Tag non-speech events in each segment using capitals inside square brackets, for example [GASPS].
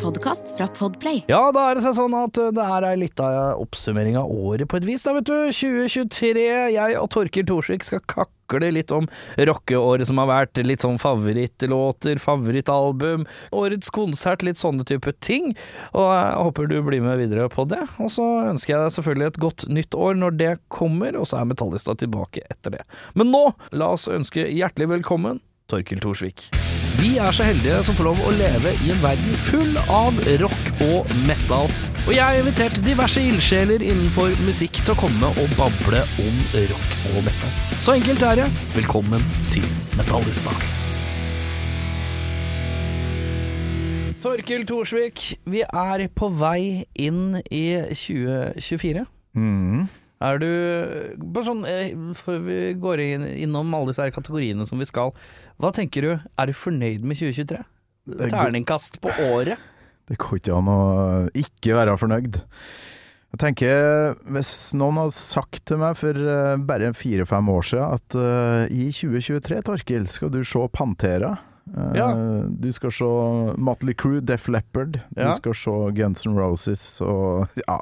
podkast fra Podplay. Ja, da er det seg sånn at uh, det her er litt av oppsummering av året på et vis, da, vet du. 2023. Jeg og Torkil Thorsvik skal kakle litt om rockeåret som har vært. Litt sånn favorittlåter, favorittalbum, årets konsert, litt sånne type ting. Og jeg håper du blir med videre på det. Og så ønsker jeg deg selvfølgelig et godt nytt år når det kommer, og så er Metallista tilbake etter det. Men nå, la oss ønske hjertelig velkommen Torkil Thorsvik. Vi er så heldige som får lov å leve i en verden full av rock og metal. Og jeg har invitert diverse ildsjeler innenfor musikk til å komme og bable om rock og metal. Så enkelt er det. Velkommen til Metallista. Torkil Thorsvik, vi er på vei inn i 2024. Mm. Er du Bare sånn eh, før vi går inn, innom alle disse her kategoriene som vi skal, hva tenker du? Er du fornøyd med 2023? Terningkast på året? Det går ikke an å ikke være fornøyd. Jeg tenker, Hvis noen hadde sagt til meg for eh, bare fire-fem år siden at uh, i 2023, Torkil, skal du se Pantera. Uh, Ja. Du skal se Motley Crew, Def Leppard. Ja. Du skal se Guns N' Roses og [LAUGHS] ja,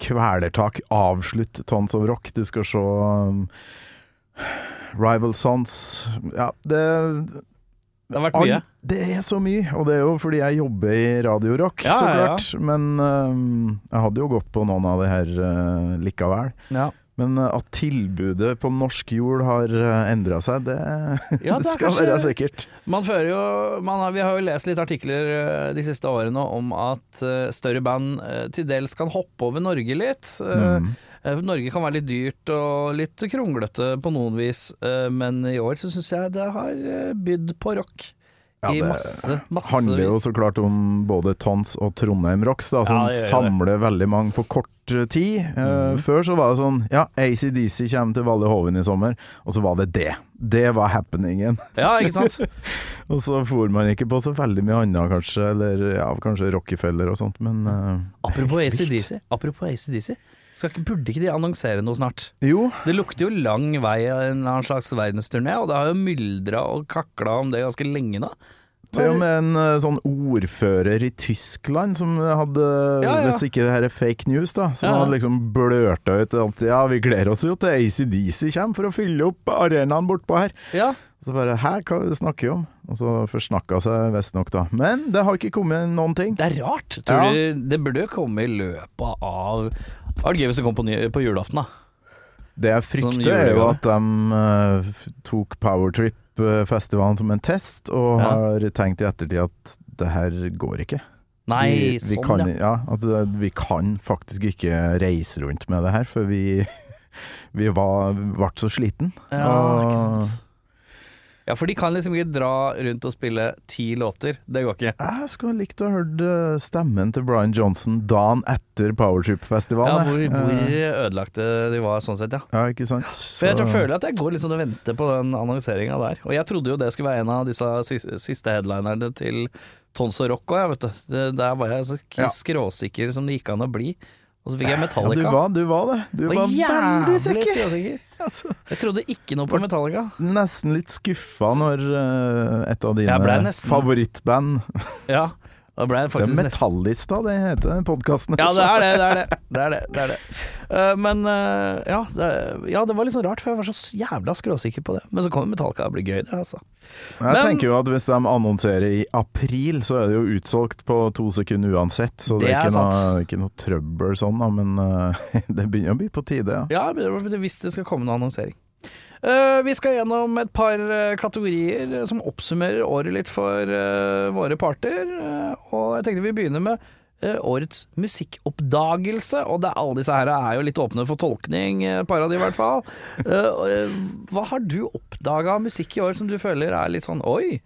Kvelertak, avslutt Tons of Rock. Du skal se um, Rival Sons. Ja, det Det har vært mye. Det er så mye, og det er jo fordi jeg jobber i Radio Rock, Ja, så ja, ja. klart. Men um, jeg hadde jo gått på noen av de her uh, likevel. Ja. Men øh, at tilbudet på norsk jord har uh, endra seg, det, [LAUGHS] Ja, det det skal kanskje- være sikkert. Man fører jo man har, Vi har jo lest litt artikler eh, de siste årene om at eh, større band eh, til dels kan hoppe over Norge litt. Eh, Mm. Eh, Norge kan være litt dyrt og litt kronglete på noen vis, eh, men i år så syns jeg det har eh, bydd på rock. Ja, det masse, handler jo så klart om både Tons og Trondheim Rocks, da, som Ja, samler veldig mange på kort tid. Mm. Uh, Før så var det sånn Ja, ACDC kommer til Valle Hoven i sommer, og så var det det. Det var happeningen. Ja, ikke sant? [LAUGHS] Og så for man ikke på så veldig mye annet, kanskje. Eller ja, kanskje Rockefeller og sånt, men uh, Apropos. ACDC. Apropos ACDC. Skal ikke, burde ikke de annonsere noe snart? Jo, Det lukter jo lang vei av en annen slags verdensturné, og det har jo myldra og kakla om det ganske lenge nå. til og med en eh, sånn ordfører i Tyskland som hadde, Ja, ja. hvis ikke det her er fake news, da, som ja. hadde liksom blørta ut at ja, vi gleder oss jo til ACDC kommer for å fylle opp arenaen bortpå her. Ja, Så bare hæ, hva snakker vi om? Og så forsnakka seg visstnok, da. Men det har ikke kommet noen ting. det er rart. Tror Ja. du det burde komme i løpet av Det var gøy hvis det kom på, ny, på julaften, da. Det jeg frykter, er jo at de uh, tok Powertrip-festivalen som en test, og Ja. har tenkt i ettertid at det her går ikke. Nei, vi, vi sånn, kan, ja. ja. At eh, vi kan faktisk ikke reise rundt med det her, for vi, [LAUGHS] vi var, ble så sliten. Ja, Og- ikke sant. Ja, for de kan liksom ikke dra rundt og spille ti låter. Det går ikke. Jeg skulle likt å ha hørt eh, stemmen til Brian Johnson dagen etter Ja, Powertrip-festivalen. hvor, hvor Eh, ødelagte de var sånn sett, ja. ja, ikke sant? For jeg tror, føler at jeg går liksom og venter på den annonseringa der. Og jeg trodde jo det skulle være en av disse siste, headlinerne til Tons og Rock òg, jeg, vet du. Det, der var jeg så skråsikker som det gikk an å bli. Og så fikk jeg Ja, Metallica. du var, du var det. Du var, var veldig sikker. [LAUGHS] Altså, Jeg trodde ikke noe på Metallica. nesten litt skuffa når uh, et av dine favorittband Ja, da ble Det er faktisk nesten Metallista, det heter den podkasten. Ja, det er det. Det er det. det, er det, det, er det. Uh, men uh, ja, det, ja, det var litt sånn rart, for jeg var så jævla skråsikker på det. Men så kommer Metallica, det blir gøy, det, altså. Jeg Men- tenker jo at hvis de annonserer i april, så er det jo utsolgt på to sekunder uansett. Så det, Det er, er ikke, noe, ikke noe trøbbel sånn, da. Men uh, [LAUGHS] det begynner å bli på tide, ja. Ja, hvis det skal komme noe annonsering. Eh, vi skal gjennom et par eh, kategorier eh, som oppsummerer året litt for våre parter. og jeg tenkte vi begynner med årets musikkoppdagelse. Og det, alle disse her er jo litt åpne for tolkning, par av de i hvert fall. Hva har du oppdaga av musikk i år som du føler er litt sånn oi?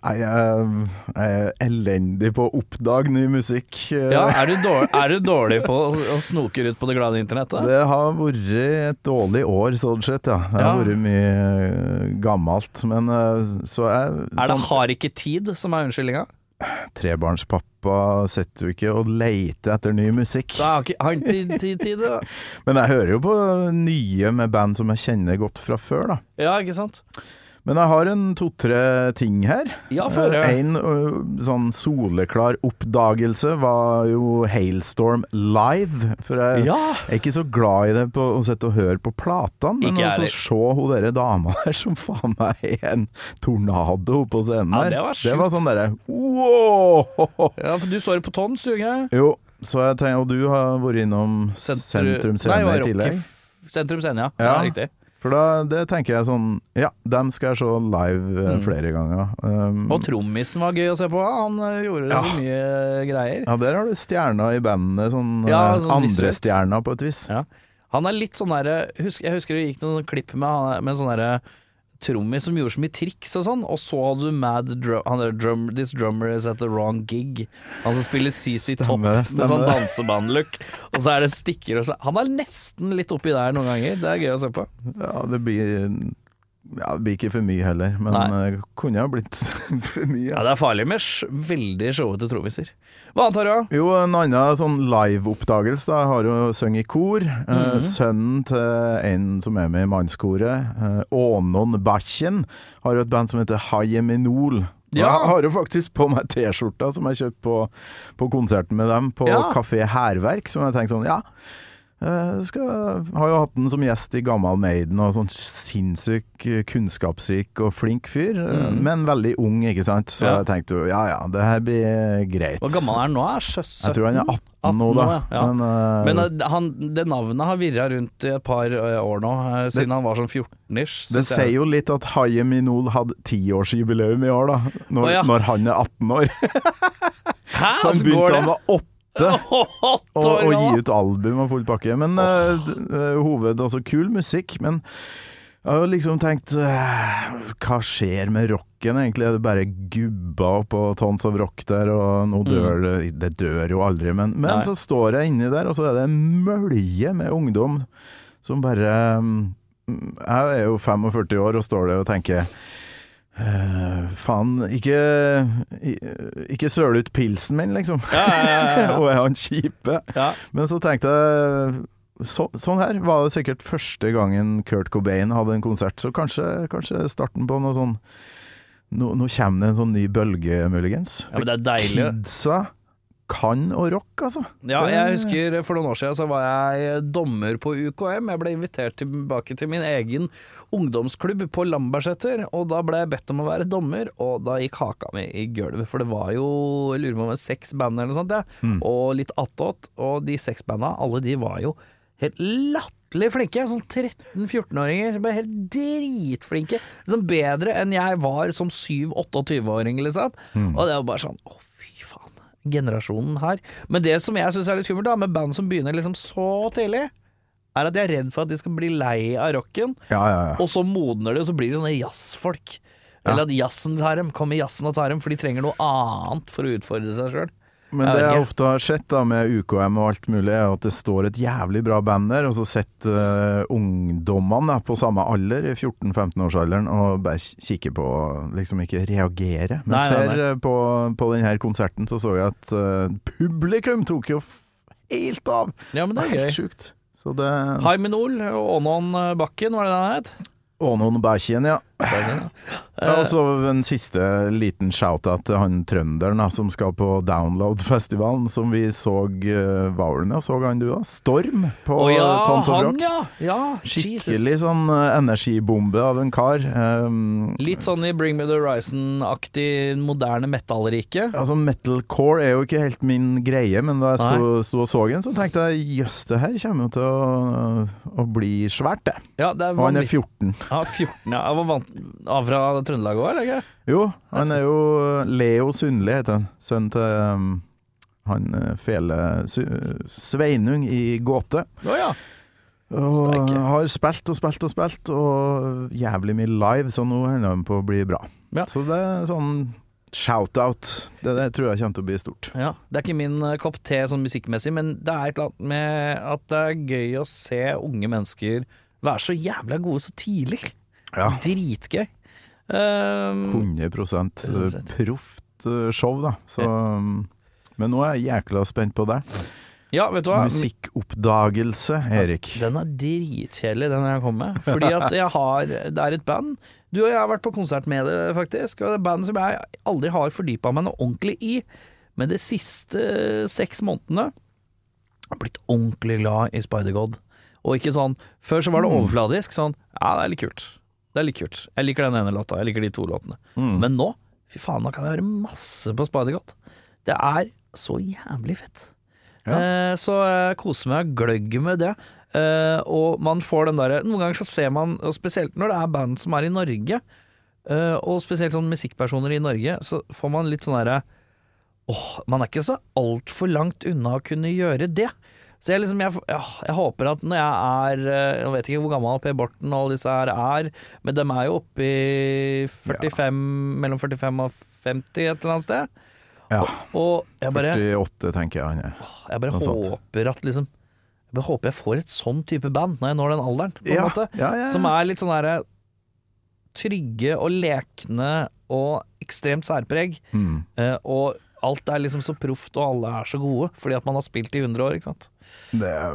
Nei, jeg, jeg er elendig på å oppdage ny musikk. Ja, er du, dårlig, er du dårlig på å, snoke ut på det glade internettet? Det har vært et dårlig år, sånn sett, ja. Det har Ja. vært mye eh, gammelt. Men eh, så er Er det sånn 'har ikke tid' som er unnskyldninga? Trebarnspappa sitter jo ikke og leter etter ny musikk. Da har har ikke tid, til det. [LAUGHS] Men jeg hører jo på nye med band som jeg kjenner godt fra før, da. Ja, ikke sant? Men jeg har en to-tre ting her. Ja, for, høre. En sånn soleklar oppdagelse var jo Hailstorm live. For jeg Ja! er ikke så glad i det på å sette og høre på platene, men jeg altså se hun derre dama der som faen meg er en tornado på scenen Ja, det var det var sånn derre wow! ja, for du så det på Tons, gjorde jeg? Jo, så jeg tenker, og du har vært innom Sentrum Sentrum Scene i tillegg. Sentrum Scene, ja. ja. Ja. Riktig. For da det tenker jeg sånn Ja, dem skal jeg se live eh, Mm. flere ganger. Um, Og trommisen var gøy å se på. Han eh, gjorde Ja. så mye greier. Ja, der har du stjerner i bandet, sånn, Ja, eh, sånn andre stjerner på et vis. Ja. Han er litt sånn derre husk, Jeg husker det gikk noen klipp med, med sånn derre trommis som gjorde så mye triks og sånn, og så hadde du Mad drum, han der drum, This drummer is at the wrong gig. Han som spiller CC Top med sånn dansebandlook. Og så er det stikker og sånn. Han er nesten litt oppi der noen ganger. Det er gøy å se på. Ja, det blir ja, det blir ikke for mye heller, men Nei. det kunne ha blitt [LAUGHS] for mye. Ja, det er farlig med veldig showete troviser. Hva annet har du? Jo, en annen sånn live-oppdagelse. Jeg har jo sunget i kor. Eh, Mhm. sønnen til en som er med i mannskoret, eh, Ånon Bæsjen, har jo et band som heter Hayeminol. Ja. Jeg har jo faktisk på meg T-skjorta som jeg kjøpte på, på konserten med dem, på Ja. Kafé Hærverk, som jeg tenkte sånn, ja eh, skal, har jo hatt den som gjest i Gammal Maiden, og sånn sinnssyk, eh, kunnskapsrik og flink fyr, eh, Mhm. men veldig ung, ikke sant. Så Ja. jeg tenkte jo ja ja, det her blir greit. Hvor gammel er han nå? Er 17? Jeg tror han er 18 nå, da. ja. Men, uh, Men eh, han, det navnet har virra rundt i et par eh, år nå, siden siden han var sånn 14-ish. det sier jo litt at Haye Minol hadde tiårsjubileum i år, da. Når, oh, ja. når han er 18 år. [LAUGHS] Hæ? Så han begynte da det? han var 8 [LAUGHS] Å, år gi ut album og full pakke. Men oh. hoved, altså kul musikk, men jeg har jo liksom tenkt eh, Hva skjer med rocken, egentlig? Er det bare gubba på Tons of Rock der, og nå dør det Det dør jo aldri, men, men Mm. Så står jeg inni der, og så er det en mølje med ungdom som bare mm, Jeg er jo 45 år og står der og tenker eh, faen, ikke Ikke søl ut pilsen min, liksom. Ja, ja, ja, [LAUGHS] og er han kjipe. Ja. Men så tenkte jeg så, Sånn her var det sikkert første gangen Kurt Cobain hadde en konsert, så kanskje, kanskje starten på noe sånn Nå, nå kommer det en sånn ny bølge, muligens. Ja, men det er deilig. Kidsa kan å rock, altså. Ja, jeg husker for noen år siden så var jeg dommer på UKM. Jeg ble invitert tilbake til min egen ungdomsklubb på Lambertseter, og da ble jeg bedt om å være dommer, og da gikk haka mi i gulvet. For det var jo, jeg lurer på om det var seks band eller noe sånt, ja. Mm. og litt attåt. Og de seks banda, alle de var jo helt latterlig flinke. Sånn 13-14-åringer. ble helt dritflinke. Liksom bedre enn jeg var som 7-28-åring, liksom. Mm. Og det var bare sånn Å, fy faen. Generasjonen her. Men det som jeg syns er litt skummelt, da, med band som begynner liksom så tidlig, er at jeg er redd for at de skal bli lei av rocken, Ja, ja, ja. og så modner de, og så blir de sånne jazzfolk. Eller at jazzen tar dem, kommer jazzen og tar dem, for de trenger noe annet for å utfordre seg sjøl. Men det jeg ofte har sett da med UKM og alt mulig, er at det står et jævlig bra band der, og så sitter uh, ungdommene på samme alder, i 14-15-årsalderen, og bare kikker på og liksom ikke reagerer. Men Nei, nei, nei. her eh, på, på denne konserten så så jeg at uh, publikum tok jo helt av. Ja, men det er Helt gøy. sjukt. Så det Haiminol og Ånon Bakken, var det han het? Bæsjen, ja. Ja, og så en siste liten shout-out til han trønderen som skal på Download-festivalen, som vi så ja. du med og så han du da? Storm på Å ja, Tons of Rock. ja! ja Skikkelig sånn eh, energibombe av en kar. Um, Litt sånn i Bring Me The Horizon-aktig moderne metallrike. Altså Metalcore er jo ikke helt min greie, men da jeg sto, sto og så den, så tenkte jeg jøss, det her kommer jo til å, å bli svært, det. Ja, det er Og han er vanvittig. 14. Ja, 14, ja. Jeg var fra Trøndelag òg, eller ikke? Jo, han er jo Leo Sundli, heter han. Sønn til um, han eh, fele Sveinung i Gåte. Å ja. Og Steike. har spilt og spilt og spilt, og jævlig mye live, så nå hender han på å bli bra. Ja. Så det er sånn shout-out. Det, det tror jeg kommer til å bli stort. Ja, Det er ikke min eh, kopp te sånn musikkmessig, men det er et eller annet med at det er gøy å se unge mennesker være så jævla gode så tidlig. Ja. Dritgøy. Um, 100 100%. proft eh, show, da. Så, um, men nå er jeg jækla spent på det. ja, vet du hva? Musikkoppdagelse, Erik. Den er dritkjedelig, den jeg kom med. Fordi at jeg har Det er et band. Du og jeg har vært på konsert med det, faktisk. Og det er et band som jeg aldri har fordypa meg noe ordentlig i. Men de siste seks månedene har jeg blitt ordentlig glad i Spider-God. Og ikke sånn Før så var det overfladisk. Sånn Ja, det er litt kult. Det er litt kult. Jeg liker den ene låta. Jeg liker de to låtene. Mm. Men nå, fy faen, nå kan jeg høre masse på Spider-God. Det er så jævlig fett. Ja. Eh, så jeg koser meg gløgg med det. Eh, og man får den derre Noen ganger så ser man, og spesielt når det er band som er i Norge, eh, og spesielt sånn musikkpersoner i Norge, så får man litt sånn derre Åh, man er ikke så altfor langt unna å kunne gjøre det. Så jeg liksom, jeg, jeg håper at når jeg er eh, Jeg vet ikke hvor gammel Per Borten og alle disse her er, men de er jo oppe i 45, mellom 45 og 50 et eller annet sted. Ja. Og jeg bare, 48, tenker jeg han er. jeg bare håper at liksom Jeg bare håper jeg får et sånn type band når jeg når den alderen, på en Ja, måte. ja, ja, ja. Som er litt sånn derre trygge og lekne og ekstremt særpreg. Mm. Eh, og alt er liksom så proft, og alle er så gode, fordi at man har spilt i 100 år, ikke sant. Det er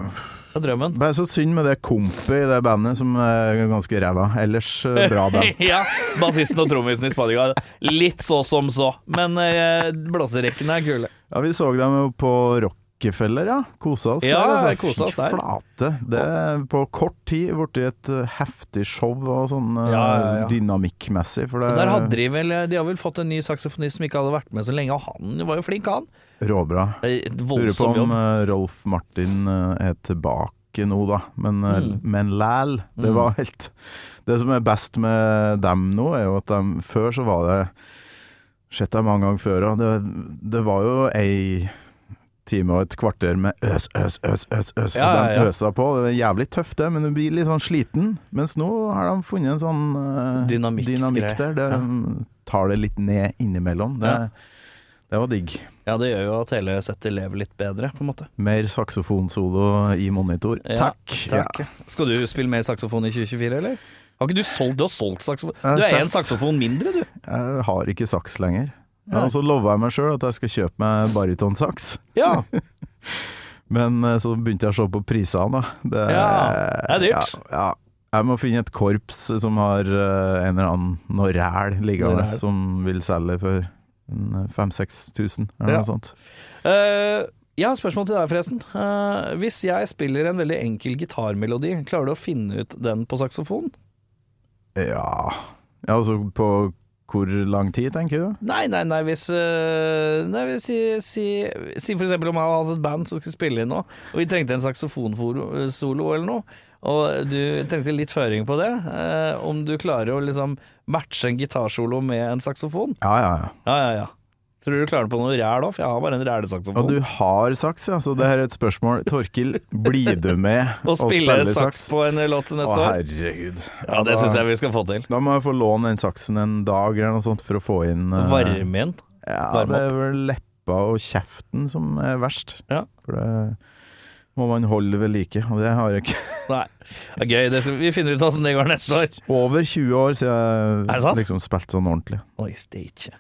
Det er drømmen. bare så synd med det kompet i det bandet som er ganske ræva. Ellers eh, bra band. [LAUGHS] ja, bassisten og trommisen i Spadigard. Litt så som så, men eh, blåserekkene er kule. Ja, vi så dem jo på Rockefeller, ja. Kosa oss Ja, der. Altså, kosa oss der. flate. Det er på kort tid blitt et eh, heftig show og sånn eh, Ja, ja, dynamikkmessig. For det der hadde de vel De har vel fått en ny saksofonist som ikke hadde vært med så lenge, og han var jo flink, han. råbra. Eh, Lurer på om jobb. Rolf Martin er tilbake nå, da. Men, Mm. men læl, det Mm. var helt Det som er best med dem nå, er jo at de Før så var det Sett deg mange ganger før, og det, det var jo ei time og et kvarter med øs, øs, øs, øs, øs. Ja, og de ja, ja. øsa på. Det er jævlig tøft, det, men du blir litt sånn sliten. Mens nå har de funnet en sånn uh, Dynamikk- dynamikk der. Det tar det litt ned innimellom. Det, Ja. det var digg. Ja, det gjør jo at hele settet lever litt bedre, på en måte. Mer saksofonsolo i monitor. Ja, Takk. Takk. Skal du spille mer saksofon i 2024, eller? Har ikke du solgt Du har solgt saksofon? Du er én saksofon mindre, du. Jeg har ikke saks lenger. Nei. Og så lova jeg meg sjøl at jeg skal kjøpe meg barytonsaks. Ja. [LAUGHS] Men eh, så begynte jeg å se på prisene, da. Det, Ja, det er dyrt. Ja, ja. Jeg må finne et korps som har eh, en eller annen noe ræl liggende, som vil selge for 5000-6000, eller Ja. noe sånt. Uh, jeg har et spørsmål til deg, forresten. Uh, hvis jeg spiller en veldig enkel gitarmelodi, klarer du å finne ut den på saksofon? Ja Ja, Altså på hvor lang tid, tenker du? Nei, nei, nei, hvis eh, Nei, hvis si, si, si for eksempel om jeg hadde hatt et band som skulle spille inn nå, og vi trengte en saksofonsolo eller noe, og du trengte litt føring på det, eh, om du klarer å liksom matche en gitarsolo med en saksofon? Ja, ja, ja. Ja, ja, ja. Tror du du klarer det på noe ræl òg? For jeg har bare en Og du har saks, ja, så det her er et spørsmål. Torkil, blir du med [LAUGHS] Og spille saks på en låt neste år? Å herregud. Ja, det syns jeg vi skal få til. Da må jeg få låne den saksen en dag eller noe sånt for å få inn uh, Varme inn. Ja, varme det er vel leppa og kjeften som er verst. Ja. For det må man holde ved like, og det har jeg ikke. [LAUGHS] Nei, det er gøy. Det vi finner ut åssen det går neste år. Over 20 år siden Er jeg liksom spilt sånn ordentlig. Oi, steikje.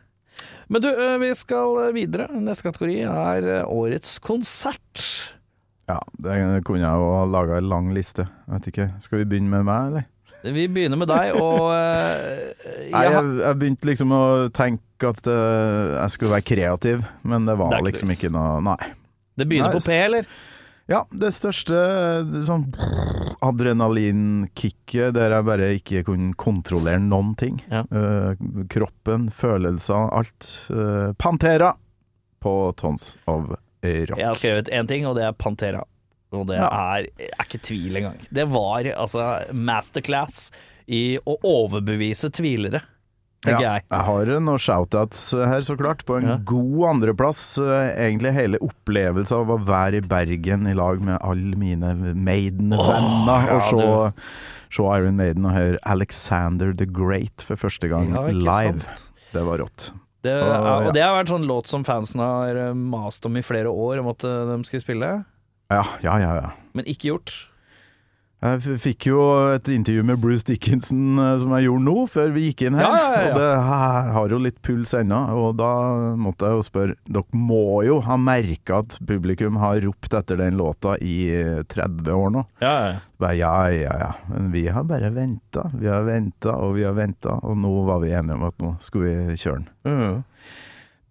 Men du, vi skal videre. Neste kategori er årets konsert. Ja, det kunne jeg jo ha laga en lang liste. Jeg vet ikke, Skal vi begynne med meg, eller? Vi begynner med deg, og [LAUGHS] ø, jeg, Nei, jeg, jeg begynte liksom å tenke at eh, jeg skulle være kreativ, men det var Det liksom ikke noe Nei. Det begynner Nei, på P, eller? Ja, det største sånn adrenalinkicket der jeg bare ikke kunne kontrollere noen ting. Ja. Uh, kroppen, følelser, alt. Uh, Pantera på Tons of Rock. Jeg har skrevet én ting, og det er Pantera. Og det Ja. er, er ikke tvil engang. Det var altså masterclass i å overbevise tvilere, tenker Ja, jeg. jeg har noen shoutouts her, så klart. På en Ja. god andreplass. eh, Egentlig hele opplevelsen av å være i Bergen i lag med alle mine Maiden-venner. oh, og se, se Iron Maiden og høre Alexander the Great for første gang live. sant? Det var rått. Det, Og, det har vært sånn låt som fansen har eh, mast om i flere år, om at eh, de skulle spille, Ja, ja, ja. ja. men ikke gjort. Jeg fikk jo et intervju med Bruce Dickinson eh, som jeg gjorde nå, før vi gikk inn her. Ja, ja, ja. Og det ha- har jo litt puls ennå, og da måtte jeg jo spørre Dere må jo ha merka at publikum har ropt etter den låta i eh, 30 år nå. Ja, ja. Bare, ja, ja, ja. Men vi har bare venta. Vi har venta og vi har venta, og nå var vi enige om at nå skulle vi kjøre den. Mm.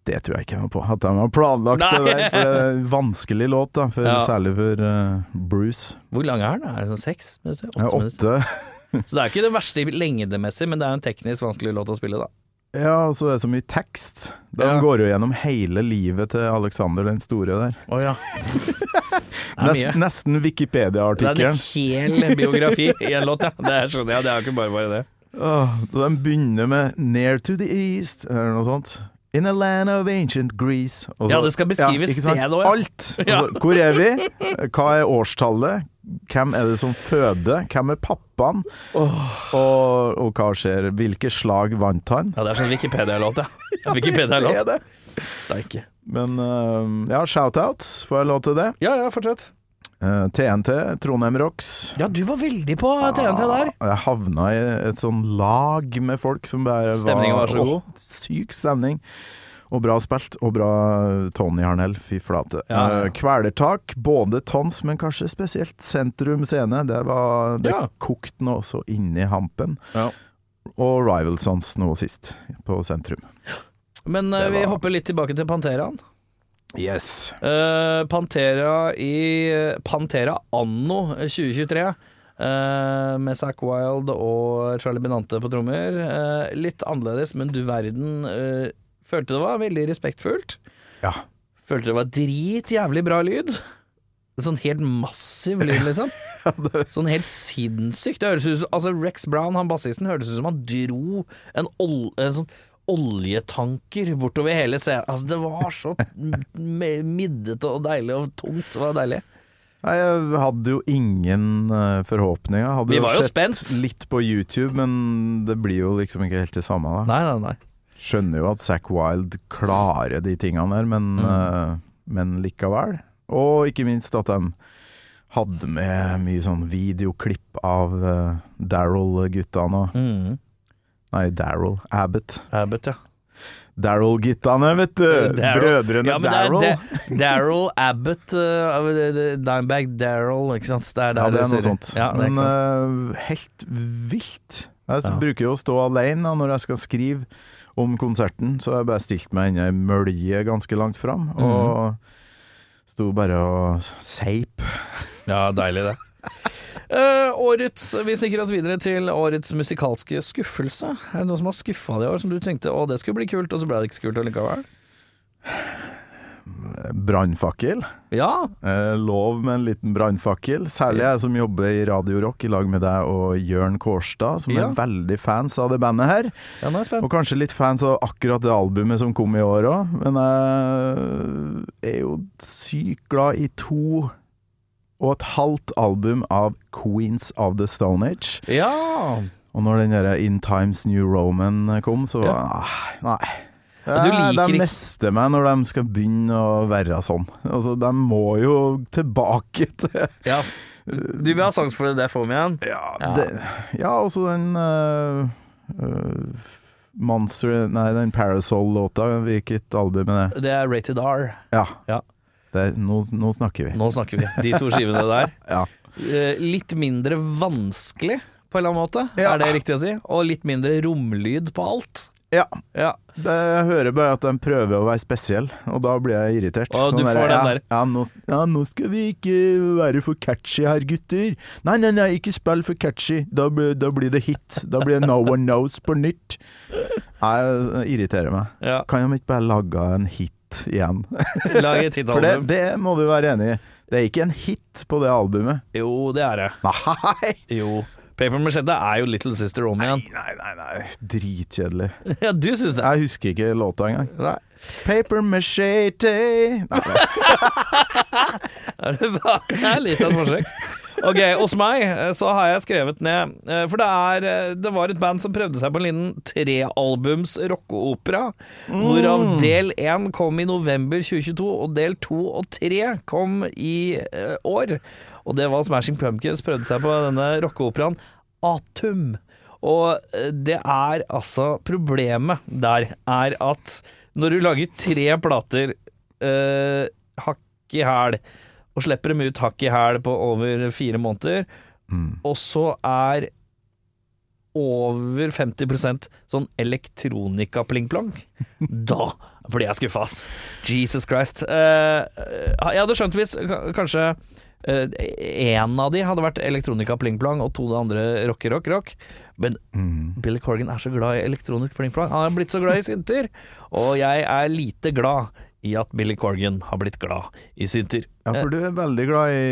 Det tror jeg ikke noe på. At de har planlagt Nei. det der. For det er en vanskelig låt, da. For, Ja. Særlig for uh, Bruce. Hvor lang er den? Er det sånn seks minutter? Ja, Åtte minutter? åtte. [LAUGHS] Så det er ikke det verste lengdemessig, men det er en teknisk vanskelig låt å spille, da. Ja, og så er det så mye tekst. De Ja. går jo gjennom hele livet til Alexander den store der. Å ja. [LAUGHS] Nest, nesten Wikipedia-artikkelen. Det er en hel biografi i en låt, ja. Det er sånn, ja, det er ikke bare bare det. Oh, Så de begynner med 'Near to the East', eller noe sånt. In a land of ancient Greece. Også, Ja, det skal beskrives ikke sant? òg. ja. Alt! [LAUGHS] Ja. Altså, hvor er vi? Hva er årstallet? Hvem er det som føder? Hvem er pappaen? Og, og hva skjer? Hvilke slag vant han? Ja, det er sånn Wikipedia-låt, ja. [LAUGHS] Wikipedia-låt. det. Steike. Men uh, ja, shoutouts. Får jeg lov til det? Ja, ja, fortsett. Eh, TNT, Trondheim Rocks. Ja, du var veldig på TNT der. Jeg havna i et sånn lag med folk som bare Stemningen var så god. Å, syk stemning. Og bra spilt, og bra Tony Harnell, fy flate. Ja, ja. Eh, Kvelertak, både tons, men kanskje spesielt sentrum scene. Det, var, det Ja. kokte nå også inni hampen. Ja. Og Rival Sons nå sist, på sentrum. Men uh, vi var- hopper litt tilbake til Panteraen. Yes. Uh, Pantera i Pantera anno 2023. Uh, med Zack Wild og Charlie Benante på trommer. Uh, litt annerledes, men du verden. Uh, følte det var veldig respektfullt. Ja. Følte det var dritjævlig bra lyd. Sånn helt massiv lyd, [LAUGHS] liksom. Sånn helt sinnssykt. Det høres ut Altså, Rex Brown, han bassisten, hørtes ut som han dro en, ol, en sånn oljetanker bortover hele scenen. Altså, det var så middete og deilig og tungt. Det var deilig. Nei, jeg hadde jo ingen eh, forhåpninger. Hadde Vi var jo spent. litt på YouTube, men det blir jo liksom ikke helt det samme. da. Nei, nei, nei. Skjønner jo at Zack Wild klarer de tingene der, men, Mm. uh, men likevel. Og ikke minst at de hadde med mye sånn videoklipp av uh, Daryl-guttene og Mm. Nei, Daryl Abbott. Abbott, ja. Daryl-guttene, vet du! Daryl. Brødrene Ja, Daryl. Daryl Abbott, uh, Dimebag Daryl, ikke sant. Det er, Ja, det er noe sånt. Ja, Men uh, eh, helt vilt. Jeg Ja. bruker jo å stå alene da, når jeg skal skrive om konserten, så har jeg bare stilt meg inn ei mølje ganske langt fram, og og sto bare og seip. Ja, deilig det. [LAUGHS] Eh, årets, Vi sniker oss videre til årets musikalske skuffelse. Er det noe som har skuffa deg i år, som du tenkte å det skulle bli kult, og så ble det ikke så kult allikevel? Brannfakkel. Ja. Uh, lov med en liten brannfakkel. Særlig jeg som jobber i Radio Rock i lag med deg og Jørn Kårstad, som Ja. er veldig fans av det bandet her. ja. Og kanskje litt fans av akkurat det albumet som kom i år òg, men jeg er jo sykt glad i to og et halvt album av Queens of the Stone Age. Ja. Og når den derre In Times New Roman kom, så Ja. ah, Nei. Ja, de mester meg når de skal begynne å være sånn. Altså, de må jo tilbake til ja. Du vil ha sans for det, får vi igjen. Ja, Ja. Ja også den uh, uh, Monster Nei, den Parasol-låta. Hvilket album er det? Det er Rated R. Ja. Der, nå, nå snakker vi. Nå snakker vi. De to skivene der. [LAUGHS] Ja. Eh, litt mindre vanskelig, på en eller annen måte. Ja. Er det riktig å si? Og litt mindre romlyd på alt. Ja. Ja. Det, jeg hører bare at de prøver å være spesiell, og da blir jeg irritert. Og du Sånn får den der. Ja nå, ja, nå skal vi ikke være for catchy her, gutter. Nei, nei, nei, ikke spill for catchy. Da, da blir det hit. Da blir det No One Knows på nytt. Jeg irriterer meg. ja. Kan de ikke bare lage en hit igjen? [LAUGHS] Lag et For det, det må du være enig i. Det er ikke en hit på det albumet. Jo, det er det. Nei! Jo. Paper Machete er jo Little Sister Om igjen. Nei, nei, nei. Dritkjedelig. [LAUGHS] Ja, du syns det? Jeg husker ikke låta engang. Nei. Paper machete Nei, nei. [LAUGHS] Er det, det er litt av et forsøk. Ok, hos meg eh, så har jeg skrevet ned eh, For det, er, eh, det var et band som prøvde seg på en liten trealbums rockeopera. Hvorav del én kom i november 2022, og del to og tre kom i uh, år. Og det var Smashing Pumpkins prøvde seg på denne rockeoperaen Atum. Og det er altså Problemet der er at når du lager tre plater uh, hakk i hæl, og slipper dem ut hakk i hæl på over fire måneder, og så er over 50 sånn elektronika-pling-plong, [LAUGHS] da blir jeg skuffa, ass. Jesus Christ. Uh, jeg hadde skjønt hvis kanskje én av de hadde vært elektronika pling-plong, og to av de andre rock, rock, rock. Men Billy Corgan er så glad i elektronisk pling-plong. Han er blitt så glad i synter, og jeg er lite glad i at Billy Corgan har blitt glad i synter. Ja, for du er veldig glad i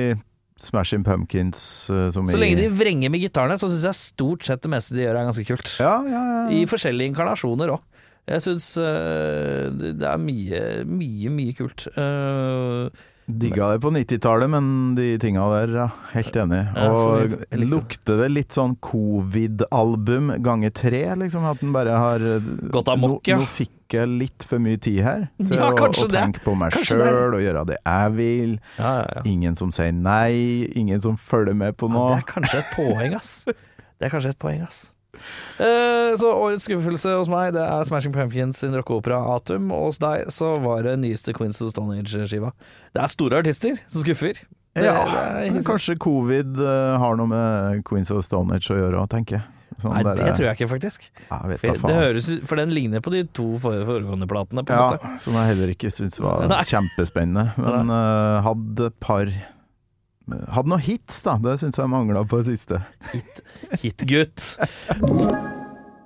Smashing Pumpkins eh, som Så lenge de vrenger med gitarene, så syns jeg stort sett det meste de gjør er ganske kult. Ja, ja, ja. I forskjellige inkarnasjoner òg. Jeg syns det det er mye, mye, mye kult. Eh, Digga det på 90-tallet, men de tinga der, ja. Helt enig. Og lukter det litt sånn covid-album ganger tre, liksom? At den bare har Gått amok, ja. Nå, fikk jeg litt for mye tid her til Ja, å, å tenke på meg sjøl og gjøre det jeg vil. ja, ja, ja. Ingen som sier nei, ingen som følger med på noe. det er kanskje et poeng, ass. Det er kanskje et poeng, ass. Eh, så årets skuffelse hos meg, det er Smashing Pumpkins sin rockeopera Atum. Og hos deg så var det nyeste Queens of Stone Age-skiva. Det er store artister som skuffer. Det, Ja, det er, kanskje covid eh, har noe med Queens of Stone Age å gjøre òg, tenker jeg. Sånn Nei, der- det tror jeg ikke, faktisk. Jeg For, det høres, for den ligner på de to foregående platene. På Ja, måte. som jeg heller ikke syns var [LAUGHS] Nei. kjempespennende. Men uh, hadde par Hadde noen hits, da. Det syns jeg mangla på det siste. Hitgutt.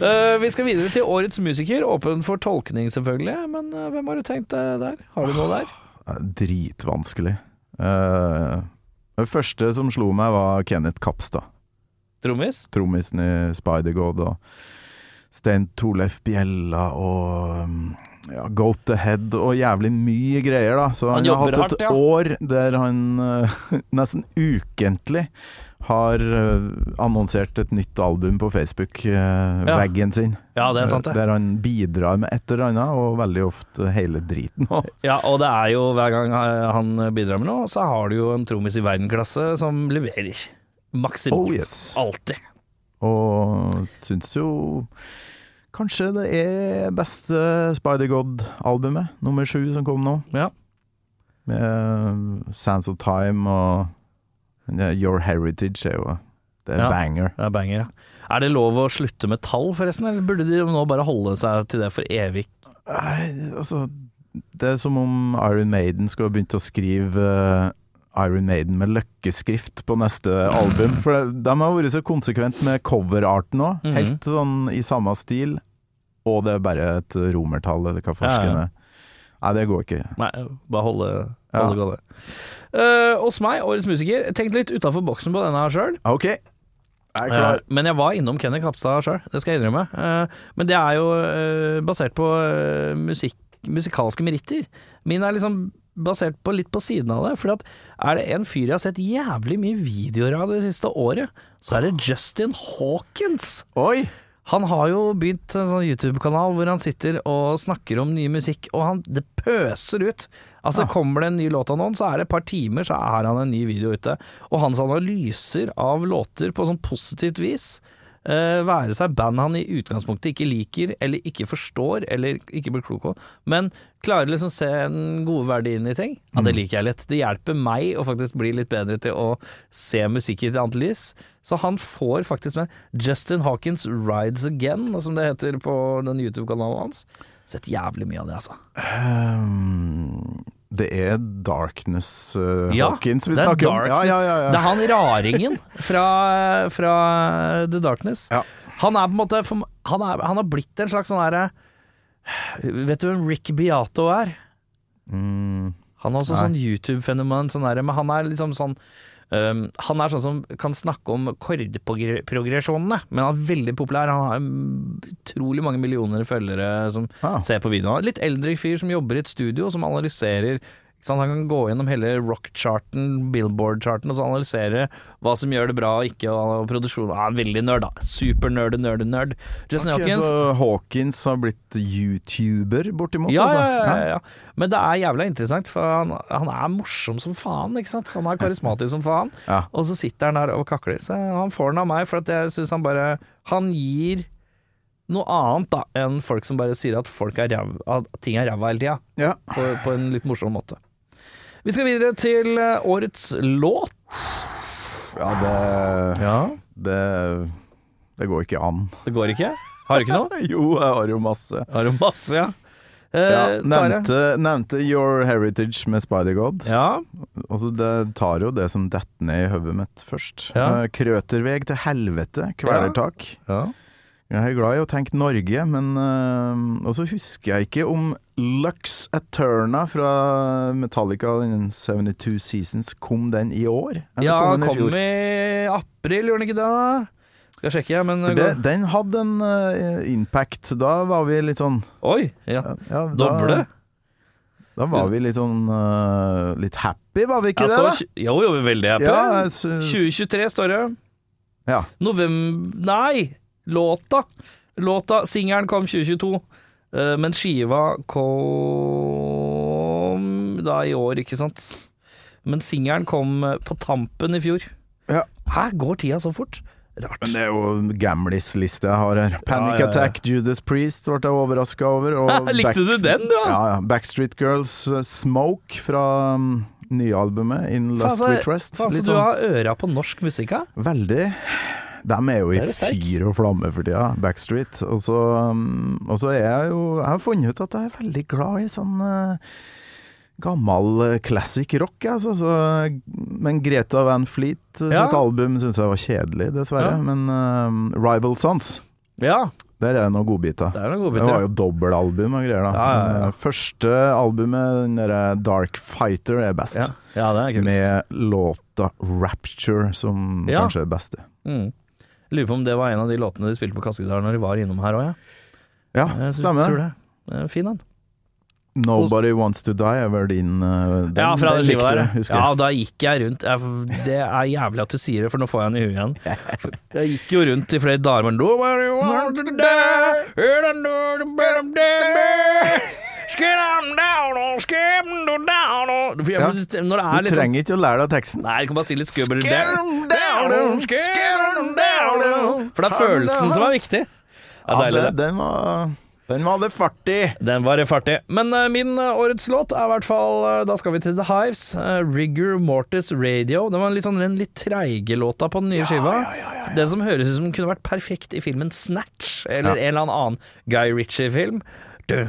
Eh, vi skal videre til årets musiker. Åpen for tolkning, selvfølgelig. Men uh, hvem har du tenkt uh, der? Har du noe der? Er Dritvanskelig. Det første som slo meg, var Kenneth Kapstad. Trommis? Trommisen i Spider-God og Stein Torleif Bjella og um, ja, Go to Head og jævlig mye greier, da. Så Han han, har hatt et hardt, ja. år der han [LAUGHS] nesten ukentlig har eh, annonsert et nytt album på Facebook-veggen sin. Ja, det er sant, det. Der han bidrar med et eller annet, og veldig ofte hele driten. [LAUGHS] Ja, og det er jo hver gang eh, han bidrar med noe, så har du jo en trommis i verdensklasse som leverer. Maksimalt. Oh, yes. Alltid. Og syns jo kanskje det er beste Spider-God-albumet, nummer sju, som kom nå. Ja. Med Sands of Time og ja, Your Heritage er jo Det er Ja. banger. Det er banger, ja. Er det lov å slutte med tall, forresten? Eller burde de nå bare holde seg til det for evig? Nei, altså Det er som om Iron Maiden skulle ha begynt å skrive eh, Iron Maiden med løkkeskrift på neste [LAUGHS] album. For de har vært så konsekvent med coverarten òg. Mhm. Helt sånn i samme stil. Og det er bare et romertall, eller hva forskeren er. ja. er. Nei, det går ikke. Nei, bare holde, Ja. holde gående. Uh, hos meg, årets musiker, tenkte litt utafor boksen på denne her sjøl. OK, jeg klar. men jeg var innom Kenny Kapstad sjøl, det skal jeg innrømme. Uh, men det er jo basert på musikk, musikalske meritter. Min er liksom basert på litt på siden av det. For at er det en fyr jeg har sett jævlig mye videoer av det siste året, så er det Justin Hawkins. Oi! Han har jo begynt en sånn YouTube-kanal hvor han sitter og snakker om ny musikk, og han, det pøser ut. Altså Kommer det en ny låt av noen, så er det et par timer, så har han en ny video ute. Og hans analyser av låter på sånn positivt vis, eh, være seg band han i utgangspunktet ikke liker, eller ikke forstår, eller ikke blir klok på, men klarer liksom se den gode verdien i ting. Ja, det liker jeg litt. Det hjelper meg å faktisk bli litt bedre til å se musikk i et annet lys. Så han får faktisk med Justin Hawkins Rides Again, som det heter på den YouTube-kanalen hans. Sett jævlig mye av det, altså. Ehm, det er Darkness uh, Ja, Hawkins vi er snakker om. Ja, ja, ja, ja. Det er han raringen fra, fra The Darkness. Ja. Han er på en måte Han, er, han har blitt en slags sånn herre Vet du hvem Rick Beato er? Mm, Han er også Nei. sånn YouTube-fenomen, sånn men han er liksom sånn um, Han er sånn som kan snakke om kordprogresjonene, men han er veldig populær. Han har utrolig mange millioner følgere som Ah. ser på videoene. Litt eldre fyr som jobber i et studio, som analyserer? Han kan gå gjennom hele rock-charten, Billboard-charten, og så analysere hva som gjør det bra og ikke, og produksjon. Ah, veldig nerd, da. Supernerd, nerd, nerd. Justin okay, Hawkins. så Hawkins har blitt YouTuber, bortimot? Ja, altså. ja, ja, ja. Men det er jævla interessant, for han, han er morsom som faen, ikke sant. Han er karismatisk som faen. Ja. Og så sitter han der og kakler. Så han får den av meg, for jeg syns han bare Han gir noe annet da enn folk som bare sier at, folk er rev, at ting er ræva hele tida, Ja. på, på en litt morsom måte. Vi skal videre til eh, årets låt. ja, det, Ja, det Det går ikke an. det går ikke? Har du ikke noe? [LAUGHS] Jo, jeg har jo masse. Har du masse, ja? Eh, Ja, Tare? nevnte, nevnte Your Heritage med Spider-God. Ja, Altså, det tar jo det som detter ned i hodet mitt først. Ja. Eh, Krøterveg til helvete, kvelertak. ja. Jeg er glad i å tenke Norge, men øh, Og så husker jeg ikke om Lux Aterna fra Metallica, den 72 Seasons, kom den i år? Eller Ja, kom den i kom i april, gjorde den ikke det? da? Skal sjekke, men det, den hadde en uh, impact. Da var vi litt sånn Oi! Ja. ja, da, Doble? Da var vi litt sånn uh, Litt happy, var vi ikke Jeg det? da? Jo, jo, jo, veldig happy. Ja, jeg syns- 2023 står det. ja. November Nei! Låta. Låta, Singelen kom 2022, eh, men skiva kom da i år, ikke sant? Men singelen kom eh, på tampen i fjor. Ja. Her går tida så fort. Rart. Men det er jo gamlis-liste jeg har her. Panic Ja, ja. Attack, Judas Priest ble jeg overraska over. [LAUGHS] Likte du den, du? Ja, ja. Backstreet Girls uh, Smoke fra um, nye albumet In Lust Faen, We Trust. faen, du sånn har øra på norsk musikk, ja? veldig De er jo i fyr og flamme for tida, Backstreet. Og så, um, og så er jeg jo Jeg har funnet ut at jeg er veldig glad i sånn uh, gammel uh, classic rock, altså. Så, men Greta Van Fleet Ja. sitt album syns jeg var kjedelig, dessverre. Ja. Men uh, Rival Sons, Ja, der er det noen godbiter. det noen Det var jo dobbelalbum og greier, da. Men, uh, Første albumet, den derre Dark Fighter, er best. Ja, ja, det er. Med låta Rapture som kanskje er det beste. Mm. Lurer på om det var en av de låtene de spilte på Kaskegitar når de var innom her òg, ja. Ja, Jeg stemmer. Det. Det er Fin, den. Nobody Wants To Die er vel din uh, den, ja, fra den skiva der. husker Ja, og da gikk jeg rundt. Jeg, det er jævlig at du sier det, for nå får jeg den i huet igjen. [LAUGHS] Jeg gikk jo rundt i flere dager med Nobody wants to die, Ja. Det Du litt sånn trenger ikke å lære deg teksten. Nei, du kan bare si litt down. For det er følelsen som er viktig. Det er Ja, deilig, det- det. den var Den var det fart. Den var fartig. Men eh, min eh, årets låt er i hvert fall eh, Da skal vi til The Hives. eh, Rigor Mortis Radio. Den var litt sånn den litt treige låta på den nye skiva. Den som høres ut som den kunne vært perfekt i filmen Snatch, eller en eller annen Guy Ritchie-film. Dun,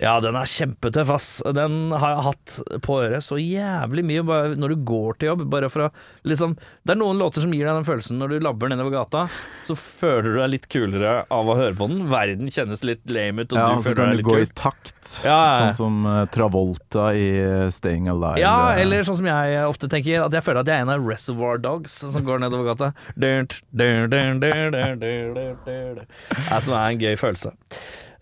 Ja, den er kjempetøff, ass. Den har jeg hatt på øret så jævlig mye bare når du går til jobb. Bare for å liksom Det er noen låter som gir deg den følelsen når du labber nedover gata, så føler du deg litt kulere av å høre på den. Verden kjennes litt lame ut, og Ja, du så kan du litt gå i takt, Ja, ja. sånn som uh, Travolta i uh, Staying Alive. Ja, eller sånn som jeg ofte tenker, at jeg føler at jeg er en av Reservoir Dogs som går nedover gata. [LAUGHS] Ja, Som er en gøy følelse.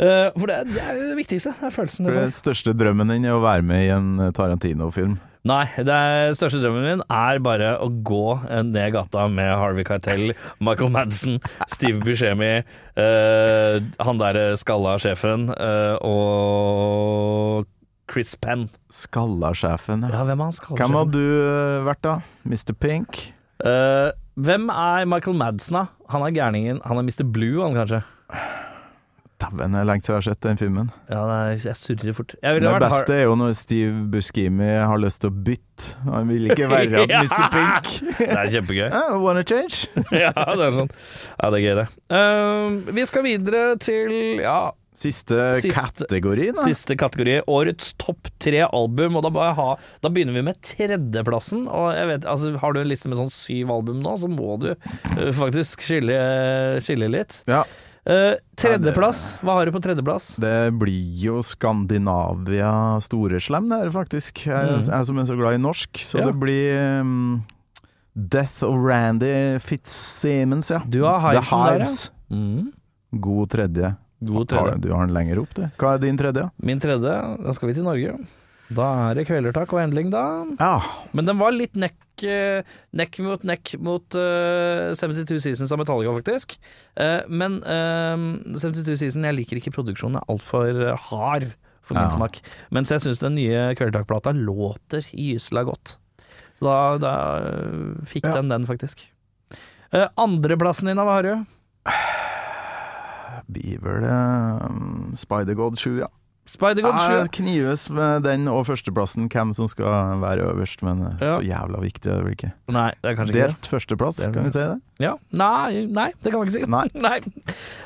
Eh, for det, det er det viktigste. Det er følelsen du Det får. Den største drømmen din er å være med i en uh, Tarantino-film. Nei, det er, største drømmen min er bare å gå eh, ned gata med Harvey Keitel, Michael Madsen, Steve Buscemi, uh, han der skalla sjefen uh, og Chris Penn. Skalla-sjefen, ja. Ja, hvem skalla Hvem har du eh, vært, da? Mr. Pink? Uh, hvem er Michael Madsen, da? Han er gærningen. Han er Mr. Blue, han kanskje? Dæven, det er lenge siden jeg har sett den filmen. Ja, er, jeg surrer fort. Jeg Det beste Har- beste er jo når Steve Buscemi har lyst til å bytte. Han vil ikke være [LAUGHS] Ja. Mr. Pink. Det er kjempegøy. [LAUGHS] Uh, wanna change? [LAUGHS] ja, det er sånn. Ja, det er gøy, det. Uh, vi skal videre til ja, Siste, Siste- kategori, da. Siste kategori, årets topp tre album. Og da, ha, da begynner vi med tredjeplassen. Og jeg vet, altså, Har du en liste med sånn syv album nå, så må du eh, faktisk skille, skille litt. Ja. Eh, tredjeplass, hva har du på tredjeplass? Det blir jo Skandinavia Storeslem der, faktisk. Jeg, Mm. jeg som er så glad i norsk. Så Ja. det blir um, Death of Randy Fitzsimmons, ja. Du har The Hives. der, ja. Mm, God tredje. god Har, tredje. du har den lenger opp, du. Hva er din tredje? Min tredje, da skal vi til Norge. Da er det Kvelertak og Endling, da. Ja. Men den var litt nekk, eh, nekk mot nekk mot uh, 72 Seasons av Metallica, faktisk. Uh, men uh, 72 Seasons, jeg liker ikke produksjonen, er altfor hard for min Ja. smak. Mens jeg syns den nye Kvelertak-plata låter gysla godt. Så da, da eh, fikk Ja. den den, faktisk. Andreplassen din, hva har du? Blir vel Spider-God 7, ja. Spider-God 7. Jeg knives med den og førsteplassen, hvem som skal være øverst, men eh, Ja. så jævla viktig er det vel ikke. Nei, det er kanskje ikke det. Delt førsteplass, Det kan vi si det? Ja. Nei, nei, det kan man ikke si. Nei. [LAUGHS] nei.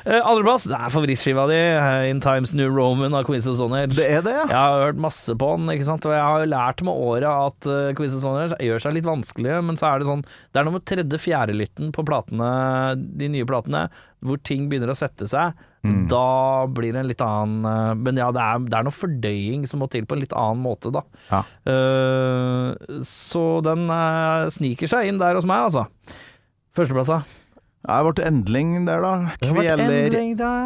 Uh, Andreplass, det er favorittskiva di, eh, In Times New Roman av Queens of Stone Age. Det er det, ja. Jeg har hørt masse på den, ikke sant? og jeg har jo lært med åra at uh, Quiz of Sonner gjør seg litt vanskelige, men så er det sånn Det er noe med tredje-fjerde-lytten på platene, de nye platene, hvor ting begynner å sette seg. Mm. Da blir det en litt annen uh, Men ja, det er, det er noe fordøying som må til på en litt annen måte, da. Ja. Uh, så den uh, sniker seg inn der hos meg, altså. Førsteplassa. da. Jeg ble endling der, da. Det Kveler,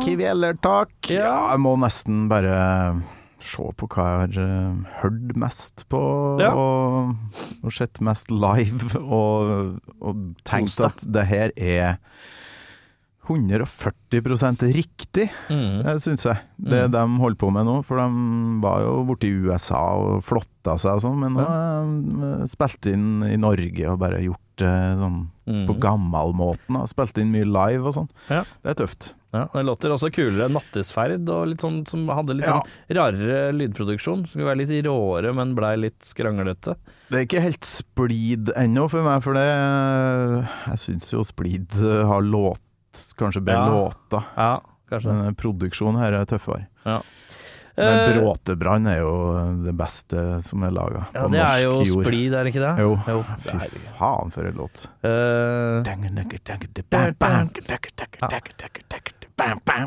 kvelertak. Ja. Ja, jeg må nesten bare se på hva jeg har eh, hørt mest på, Ja. og, og sett mest live, og, og tenkt at det her er 140 riktig, Mm. eh, syns jeg. Det Mm. de holder på med nå. For de var jo borte i USA og flotta seg og sånn, men nå har de spilt inn i Norge og bare gjort det sånn Mm. på gammalmåten. Spilt inn mye live og sånn. Ja. Det er tøft. Ja, Det låter også kulere enn Nattesferd, og litt sånn, som hadde litt Ja. sånn rarere lydproduksjon. Skulle være litt råere, men blei litt skranglete. Det er ikke helt splid ennå for meg, for det Jeg syns jo splid eh, har låt Kanskje bedre Ja. låter. Ja, kanskje. Men produksjonen her er tøffere. Ja. Men Eh, Bråtebrann er jo det beste som er laga ja, på det er jo jord. splid, er det ikke det? Jo. Jo. Fy faen, for en låt. Eh,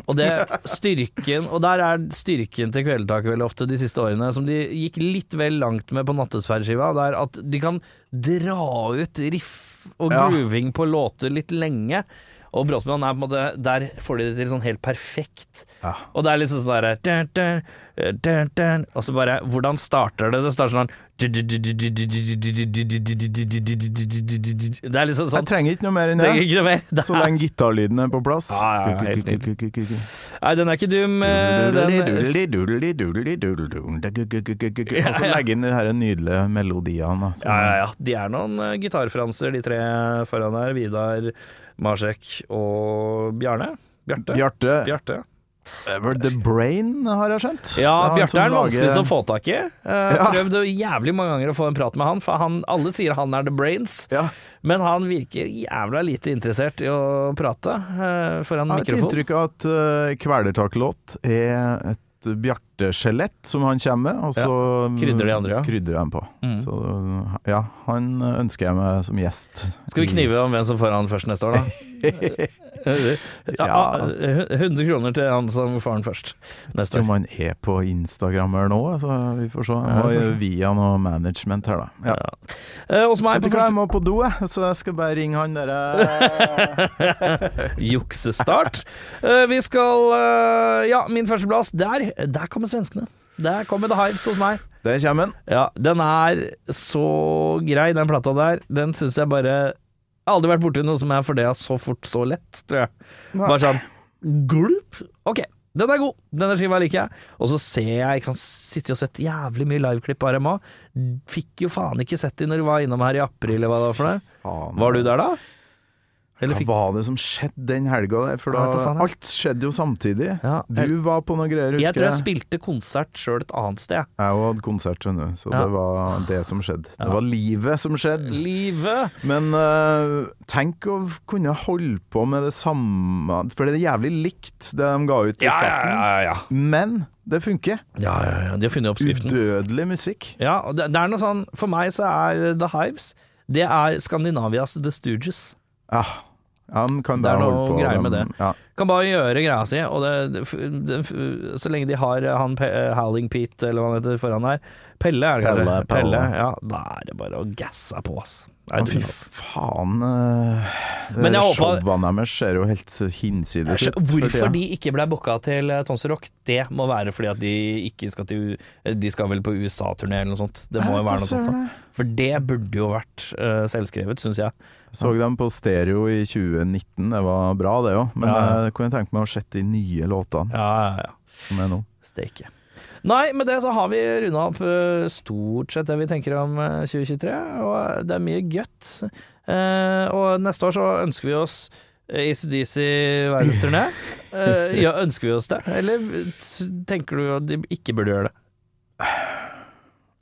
og det styrken Og der er styrken til Kvelertaket veldig ofte de siste årene, som de gikk litt vel langt med på Nattesferdskiva, det er at de kan dra ut riff og grooving på låter litt lenge. Og Bråtmann er på en måte Der får de det til sånn helt perfekt. Ja. Og det er liksom sånn derre Og så bare Hvordan starter det? Det starter sånn Det er liksom Jeg sånn trenger ikke noe mer enn det. ikke noe mer. Så er- lenge gitarlyden er på plass. Ja, ja. Nei, den er ikke dum. eh, Den, Og så legge inn de her nydelige melodiene. ja, ja, ja. De er noen eh, gitarfranser, de tre foran her. Vidar, Marsek og Bjarne. Bjarte. Bjarte Bjarte. Ever the Brain, har jeg skjønt. Ja, Det Bjarte er den vanskeligste å få tak i. Jeg har Prøvde jævlig mange ganger å få en prat med han, for han, alle sier han er the brains. Ja. Men han virker jævla lite interessert i å prate foran mikrofon. Jeg har et inntrykk av at uh, Kvelertak-låt er et Bjarte-skjelett som han kommer med, og så ja. Krydrer de andre, ja. krydrer han på. Mm. Så ja, han ønsker jeg meg som gjest. Skal vi knive om hvem som får han først neste år, da? [LAUGHS] ja, Ja. 100 kroner til han som faren først neste år. Man er på Instagram her nå, så vi får se. Jeg må via noe management her, da. Ja. Ja. Eh, hva, jeg må på do, jeg, så jeg skal bare ringe han derre [LAUGHS] juksestart. Eh, vi skal eh, Ja, min førsteplass. Der, der kommer svenskene. Der kommer The Hives hos meg. Der kommer den. Ja, den er så grei, den plata der. Den syns jeg bare Jeg har aldri vært borti noe som er for det så fort, så lett, tror jeg. Bare sånn gulp. Ok, den er god. Denne skiva liker jeg. Og så ser jeg, ikke sant, sitter og sett jævlig mye liveklipp av RMA. Fikk jo faen ikke sett de når du var innom her i april, eller hva det var for noe. Var du der da? Eller Hva var det som skjedde den helga der? For da faen, alt skjedde jo samtidig. Ja, Du var på noe greier, Jeg Jeg tror jeg spilte konsert sjøl et annet sted. jeg. Òg hadde konsert, skjønner du, så Ja. det var det som skjedde. Det var livet som skjedde. Livet! Men uh, tenk å kunne holde på med det samme For det er jævlig likt det de ga ut i starten. ja, ja. Men det funker. ja, ja, ja. De har funnet oppskriften. Udødelig musikk. Ja, det, det er noe sånn For meg så er The Hives Det er Skandinavias The Stooges. Ja, han kan Det er noe greier med det. Ja. Kan bare gjøre greia si, og det, det, det, så lenge de har han Pe Howling Pete, eller hva han heter, foran der Pelle, er det kanskje? Pelle, Pelle. Ja, da er det bare å gasse på, ass. Er fy faen. øh, Men deres ser jo helt hinsides ut. Hvorfor de ikke ble booka til eh, Tonsor Rock, det må være fordi at de ikke skal til De skal vel på USA-turné eller noe sånt. Det må jo være noe sånt. da For det burde jo vært uh, selvskrevet, syns jeg. Så dem på stereo i 2019, det var bra det òg. Men ja. jeg kunne tenke meg å sette de nye låtene Ja, ja, ja. som er nå. Steike. Nei, med det så har vi runda opp eh, stort sett det vi tenker om eh, 2023, og det er mye gøtt. Eh, og neste år så ønsker vi oss eh, ACDC verdensturné. Eh, ja, ønsker vi oss det, eller tenker du at de ikke burde gjøre det?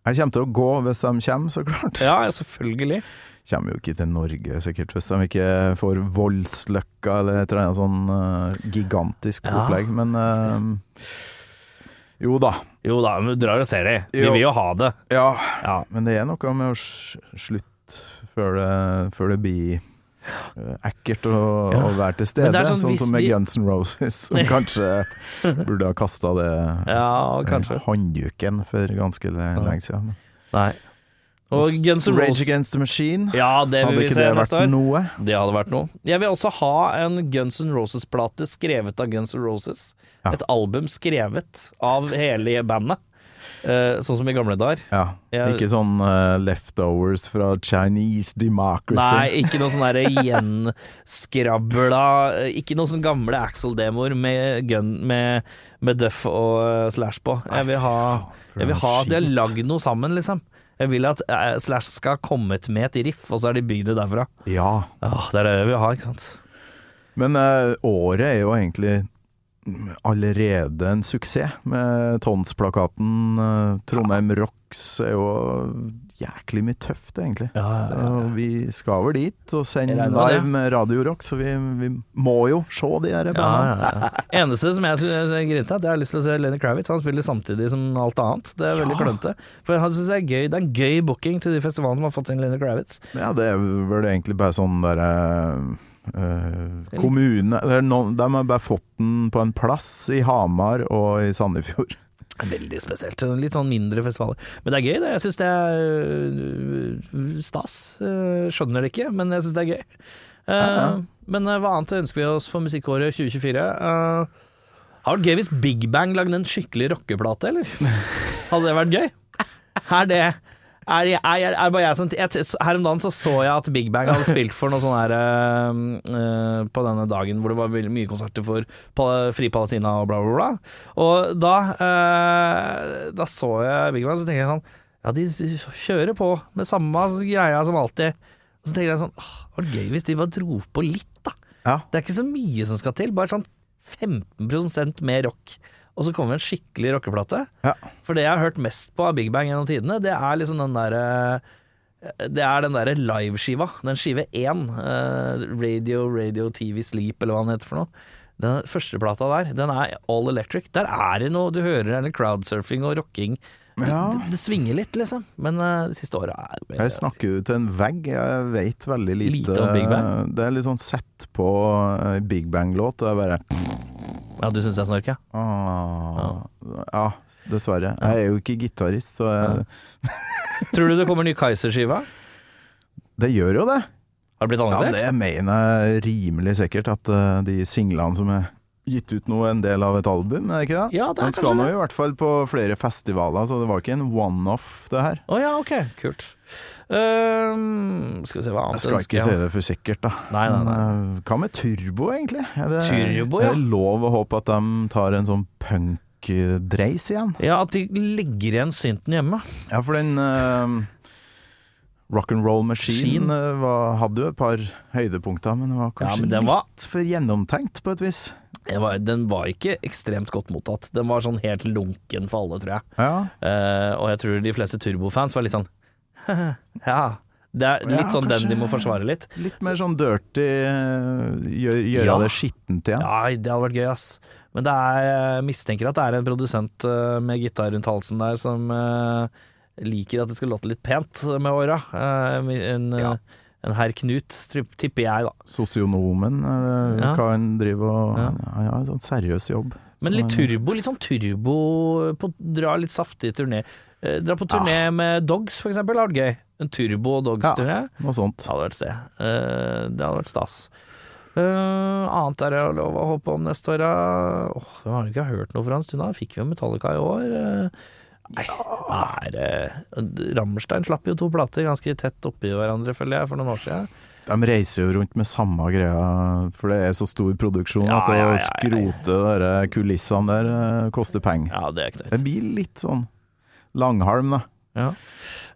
Jeg kommer til å gå hvis de kommer, så klart. Ja, selvfølgelig. Kommer jo ikke til Norge sikkert hvis de ikke får Voldsløkka eller et eller annet sånn uh, gigantisk Ja. opplegg. Men uh, jo da. Jo da, men du drar og ser de. De vil jo ha det. Ja, Ja. men det er noe med å slutte før det, før det blir eh, ekkelt å, Ja. å være til stede. sånn sånn, som med de- Guns N' Roses, som [LAUGHS] kanskje burde ha kasta det Ja, håndduken for ganske le- lenge siden. Nei. Og Guns N' Rage Against the Machine, Ja, det vil hadde vi ikke se det vært noe? Det hadde vært noe. Jeg vil også ha en Guns N' Roses-plate skrevet av Guns N' Roses. Ja. Et album skrevet av hele bandet. Uh, sånn som i gamle dager. Ja, Jeg- Ikke sånn uh, leftovers fra Chinese democracy. Nei, ikke noe sånn gjenskrabla eh, Ikke noe sånn gamle Axel-demoer med, med, med Duff og Slash på. Jeg vil ha, jeg vil ha at de har lagd noe sammen, liksom. Jeg vil at eh, Slash skal ha kommet med et riff, og så har de bygd det derfra. Ja, Åh, det er det vi vil ha, ikke sant. men eh, året er jo egentlig allerede en suksess, med Tons-plakaten. eh, Trondheim Rocks er jo jæklig mye tøft, egentlig. Ja, ja, ja. Vi skal vel dit og sende live med Radio Rock, så vi, vi må jo se de Ja, bandene. Eneste som jeg er til, det er jeg har lyst til å se Lenny Kravitz. Han spiller samtidig som alt annet. Det er veldig klønete. For han synes det er gøy Det er en gøy booking til de festivalene som har fått inn Lenny Kravitz. Ja, det er vel egentlig bare sånn derre Uh, kommune eller noen, De har bare fått den på en plass i Hamar og i Sandefjord. Veldig spesielt. Litt sånn mindre festivaler. Men det er gøy, det. Jeg syns det er øh, stas. Øh, Skjønner det ikke, men jeg syns det er gøy. Uh, ja. Men eh, hva annet ønsker vi oss for musikkåret 2024? Uh, har det vært gøy hvis Big Bang lagde en skikkelig rockeplate, eller? [LAUGHS] Hadde det vært gøy? Er det er, jeg- er, er bare jeg som Her om dagen så så jeg at Big Bang hadde spilt for noe sånn her uh, På denne dagen hvor det var veldig mye konserter for Fri Palestina og bla, bla, bla. Og da uh, Da så jeg Big Bang, så tenkte jeg sånn Ja, de, de kjører på med samme greia som alltid. Og så tenkte jeg sånn Åh, det var gøy hvis de bare dro på litt, da. Ja. Det er ikke så mye som skal til, bare sånn 15% mer rock. Og så kommer en skikkelig rockeplate. Ja. For det jeg har hørt mest på av Big Bang gjennom tidene, det er liksom den derre det er den derre liveskiva. Den skive én. eh, radio, Radio, TV, Sleep, eller hva den heter for noe. Den første plata der, den er all electric. Der er det noe du hører, eller crowdsurfing og rocking. Ja. Det, det svinger litt, liksom. Men uh, det siste året er Jeg snakker jo til en vegg, jeg vet veldig lite. Lite om Big Bang? Det er litt sånn sett på eh, Big Bang-låt, og jeg bare Ja, du syns jeg snorker? ah, Ja, dessverre. Jeg er jo ikke gitarist, så jeg, Tror du det kommer ny Kaiser-skive? det gjør jo det. Har det blitt Ja, det mener jeg rimelig sikkert, at eh, de singlene som er gitt ut nå en del av et album, er det ikke det? Ja, det er Han skal nå i hvert fall på flere festivaler, så det var ikke en one-off, det her. Å ja, ok. Kult. Ehm, skal vi se hva annet Jeg annet skal ønsker ikke si det for sikkert, da. Nei, nei, nei. Men, eh, hva med Turbo, egentlig? Er det, Turbo, ja. er det lov å håpe at de tar en sånn punk-dreis igjen? Ja, at de legger igjen synten hjemme. Ja, for den uh, Rock'n'Roll Machine eh, var, hadde jo et par høydepunkter, men det var Ja, kanskje men litt var, for gjennomtenkt, på et vis. den var Den var ikke ekstremt godt mottatt. Den var sånn helt lunken for alle, tror jeg. Ja, Uh, og jeg tror de fleste turbofans var litt sånn [LAUGHS] Ja. Det er litt Ja, sånn den de må forsvare litt. litt mer sånn dirty, gjøre gjør, Ja. det skittent igjen. Ja, det hadde vært gøy, ass. Men det er, jeg mistenker at det er en produsent eh, med gitar rundt halsen der som eh, liker at det skal låte litt pent med åra. Eh, en, Ja. eh, en herr Knut, tipper jeg, da. Sosionomen, Ja. hva en driver og Ja. ja en sånn seriøs jobb. Men litt turbo, litt sånn turbo på, Dra litt saftig turné. Eh, dra på turné med Dogs, for eksempel, hadde vært gøy. En turbo Dogs-turné. Ja, Noe sånt. Det hadde vært sted. Eh, det hadde vært stas. Eh, annet er det lov å håpe om neste år? Åh, vi har ikke hørt noe fra en stund. da Fikk vi jo Metallica i år? Nei, nei, eh, Rammerstein slapp jo to plater ganske tett oppi hverandre, føler jeg, for noen år siden. De reiser jo rundt med samme greia, for det er så stor produksjon Ja, at å ja, ja, ja. skrote de kulissene der eh, koster penger. Ja, det er Det blir litt sånn langhalm, da. Ja.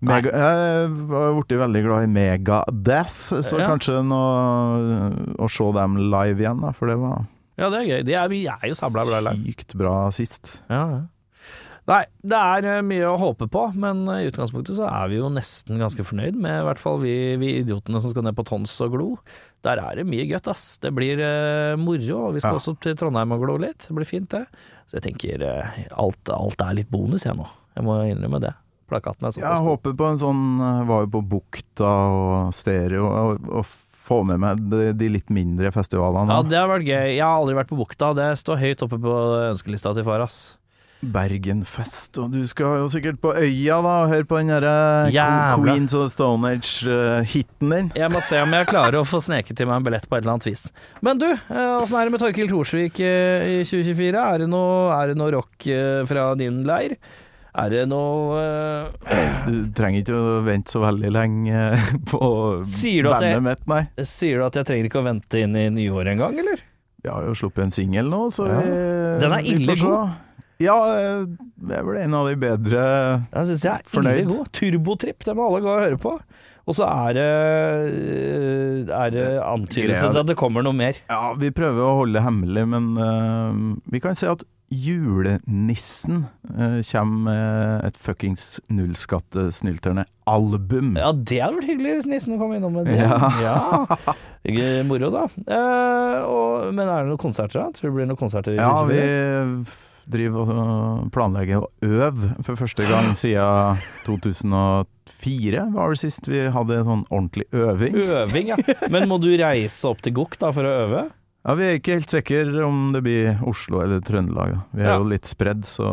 Mega, jeg har blitt veldig glad i Megadeth, så Ja. kanskje noe å se dem live igjen, da, for det var ja, det er gøy. De er, vi er jo sabla bra lag. sykt bra sist. Ja, ja. Nei, det er eh, mye å håpe på, men eh, i utgangspunktet så er vi jo nesten ganske fornøyd med i hvert fall vi, vi idiotene som skal ned på Tons og glo. Der er det mye gøtt, ass. Det blir uh, moro, og vi skal Ja. også til Trondheim og glo litt. Det blir fint, det. Så jeg tenker uh, alt, alt er litt bonus, jeg nå. Jeg må innrømme det. Plakaten er Jeg såpass god. håper på en sånn eh, Var jo på Bukta og stereo, og, og få med meg de, de litt mindre festivalene. Ja, det har vært gøy. Jeg har aldri vært på Bukta. Det står høyt oppe på ønskelista til far, ass. Bergenfest, og du skal jo sikkert på Øya da og høre på den derre Queens of the Stone Age-hiten din. Jeg må se om jeg klarer å få sneket til meg en billett på et eller annet vis. Men du, eh, åssen er det med Torkil Thorsvik eh, i 2024? Er det noe, er det noe rock fra din leir? Er det noe uh, Du trenger ikke å vente så veldig lenge [LAUGHS] på Sier bandet mitt, nei. Sier du at jeg trenger ikke å vente inn i nyåret engang, eller? Vi har jo sluppet en singel nå, så Ja. vi, Den er ille god. Ja, eh, det er vel en av de bedre Den syns jeg er Fornøyd. ille god. Turbotripp, det må alle gå og høre på. Og så er det eh, Er det antydelse til at det kommer noe mer. Ja, vi prøver å holde det hemmelig, men uh, vi kan si at julenissen uh, kommer med et fuckings nullskattesnylterne album. Ja, det hadde vært hyggelig hvis nissen kom innom med det. Ja. Ja. [LAUGHS] Moro, da. Uh, og, men er det noen konserter, da? Tror du det blir noen konserter? Ja, vi driver og planlegger å øve for første gang [GASPS] siden 2004, var det sist vi hadde en sånn ordentlig øving. Øving, ja. Men må du reise opp til Gokk da for å øve? Ja, Vi er ikke helt sikre om det blir Oslo eller Trøndelag. Vi er Ja. jo litt spredd, så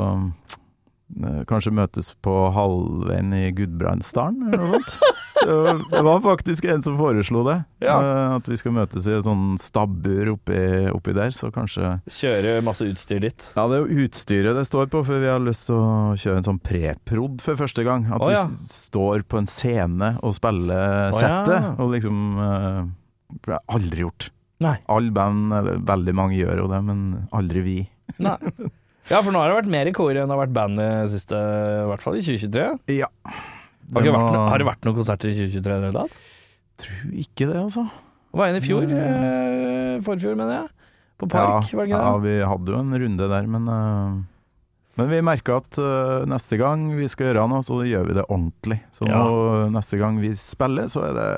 eh, kanskje møtes på halvveien i Gudbrandsdalen eller noe sånt. [LAUGHS] Det var faktisk en som foreslo det. Ja. eh, At vi skal møtes i et sånn stabbur oppi, oppi der, så kanskje Kjøre masse utstyr dit? Ja, det er jo utstyret det står på, for vi har lyst til å kjøre en sånn preprod for første gang. At oh, ja. vi står på en scene og spiller settet, ja. og liksom eh, det har jeg aldri gjort. Nei. Alle band, eller veldig mange gjør jo det, men aldri vi. Nei. Ja, for nå har det vært mer i kor enn det har vært band i siste, i hvert fall i 2023. Ja. Har, ikke vært, har det vært noen konserter i 2023 i det hele tatt? Tror ikke det, altså. Det var en i fjor. Eh, forfjor, mener jeg. På Park, ja, var det ikke ja, vi hadde jo en runde der, men uh, Men vi merka at uh, neste gang vi skal gjøre noe, så gjør vi det ordentlig. Så Ja. nå, neste gang vi spiller, så er det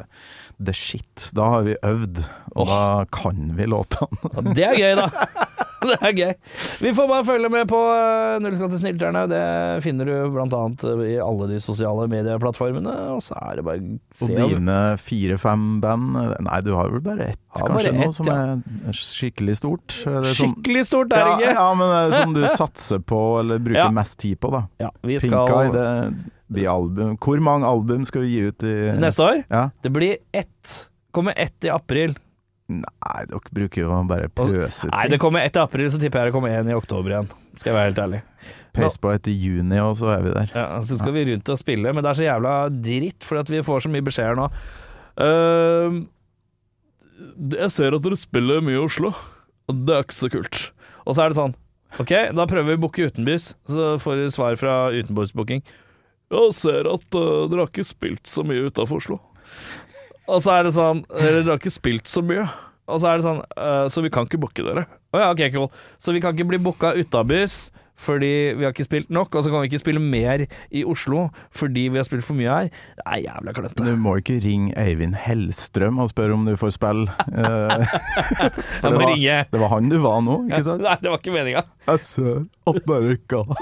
the shit. Da har vi øvd, og oh. da kan vi låtene. Ja, det er gøy, da. [LAUGHS] Det er gøy. Vi får bare følge med på uh, Nullskattesnilterne. Det finner du blant annet eh, i alle de sosiale medieplattformene. Og så er det bare se Og dine fire-fem band eh, Nei, du har vel bare ett, bare kanskje, nå, ett, som ja. er skikkelig stort? Er Skikkelig stort er det ikke! ja, men er som du [LAUGHS] satser på, eller bruker Ja. mest tid på, da. Ja, vi Pink Eye, det album. Hvor mange album skal vi gi ut i Neste år? Ja. Det blir ett. Kommer ett i april. Nei, dere bruker jo bare pøse ut Nei, det kommer ett i april, så tipper jeg det kommer en i oktober igjen. Skal jeg være helt ærlig. Pace på etter juni, og så er vi der. Ja, Så skal vi rundt og spille, men det er så jævla dritt, fordi at vi får så mye beskjeder nå. Uh, jeg ser at dere spiller mye i Oslo, og det er ikke så kult. Og så er det sånn Ok, da prøver vi å booke utenbys, så får vi svar fra utenbordsbooking. Jeg ser at uh, dere har ikke spilt så mye utafor Oslo. Og så er det sånn dere har ikke spilt så mye. Og så er det sånn uh, Så vi kan ikke booke dere. Å ja, ok, cool. Så vi kan ikke bli booka utabys fordi vi har ikke spilt nok, og så kan vi ikke spille mer i Oslo fordi vi har spilt for mye her. Det er jævla klønete. Du må ikke ringe Eivind Hellstrøm og spørre om du får spille. Eh, [LAUGHS] for det, var, det var han du var nå, ikke [LAUGHS] sant? Nei, det var ikke meninga. Jeg ser at dere ikke [LAUGHS]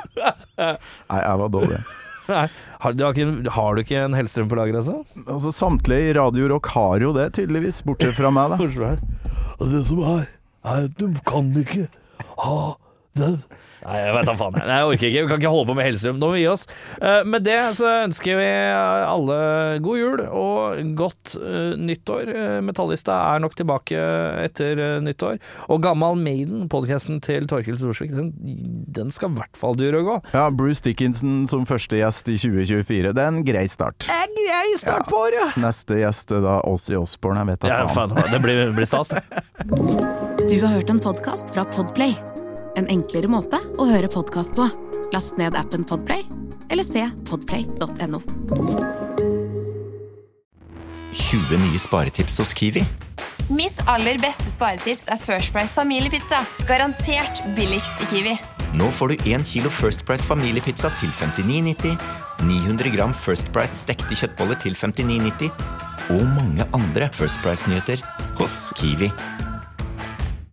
Nei, jeg var dårlig. Har, du har, ikke, har du ikke en Hellstrøm på lager, altså? Altså, Samtlige i Radio Rock har jo det, tydeligvis, bortsett fra meg, da. Og det som er, er at du kan ikke ha den Nei, jeg vet da faen. jeg. Nei, jeg orker ikke. Vi kan ikke holde på med Hellstrøm. Nå må vi gi oss. Eh, med det så ønsker vi alle god jul og godt eh, nyttår. Uh, Metallista er nok tilbake etter eh, nyttår. Og Gammal Maiden, podkasten til Torkild Thorsvik, den, den skal i hvert fall dure å gå. Ja, Bruce Dickinson som første gjest i 2024. Det er en grei start. En grei start på året! Neste gjest er da Ozzy Osborne. jeg vet da Ja, faen. faen, det blir, blir stas, det. Du har hørt en podkast fra Podplay. En enklere måte å høre podkast på. Last ned appen Podplay, eller se podplay.no. 20 nye sparetips hos Kiwi. Mitt aller beste sparetips er First Price familiepizza. Garantert billigst i Kiwi. Nå får du 1 kilo First Price familiepizza til 59,90, 900 gram First Price stekte kjøttboller til 59,90 og mange andre First Price-nyheter hos Kiwi.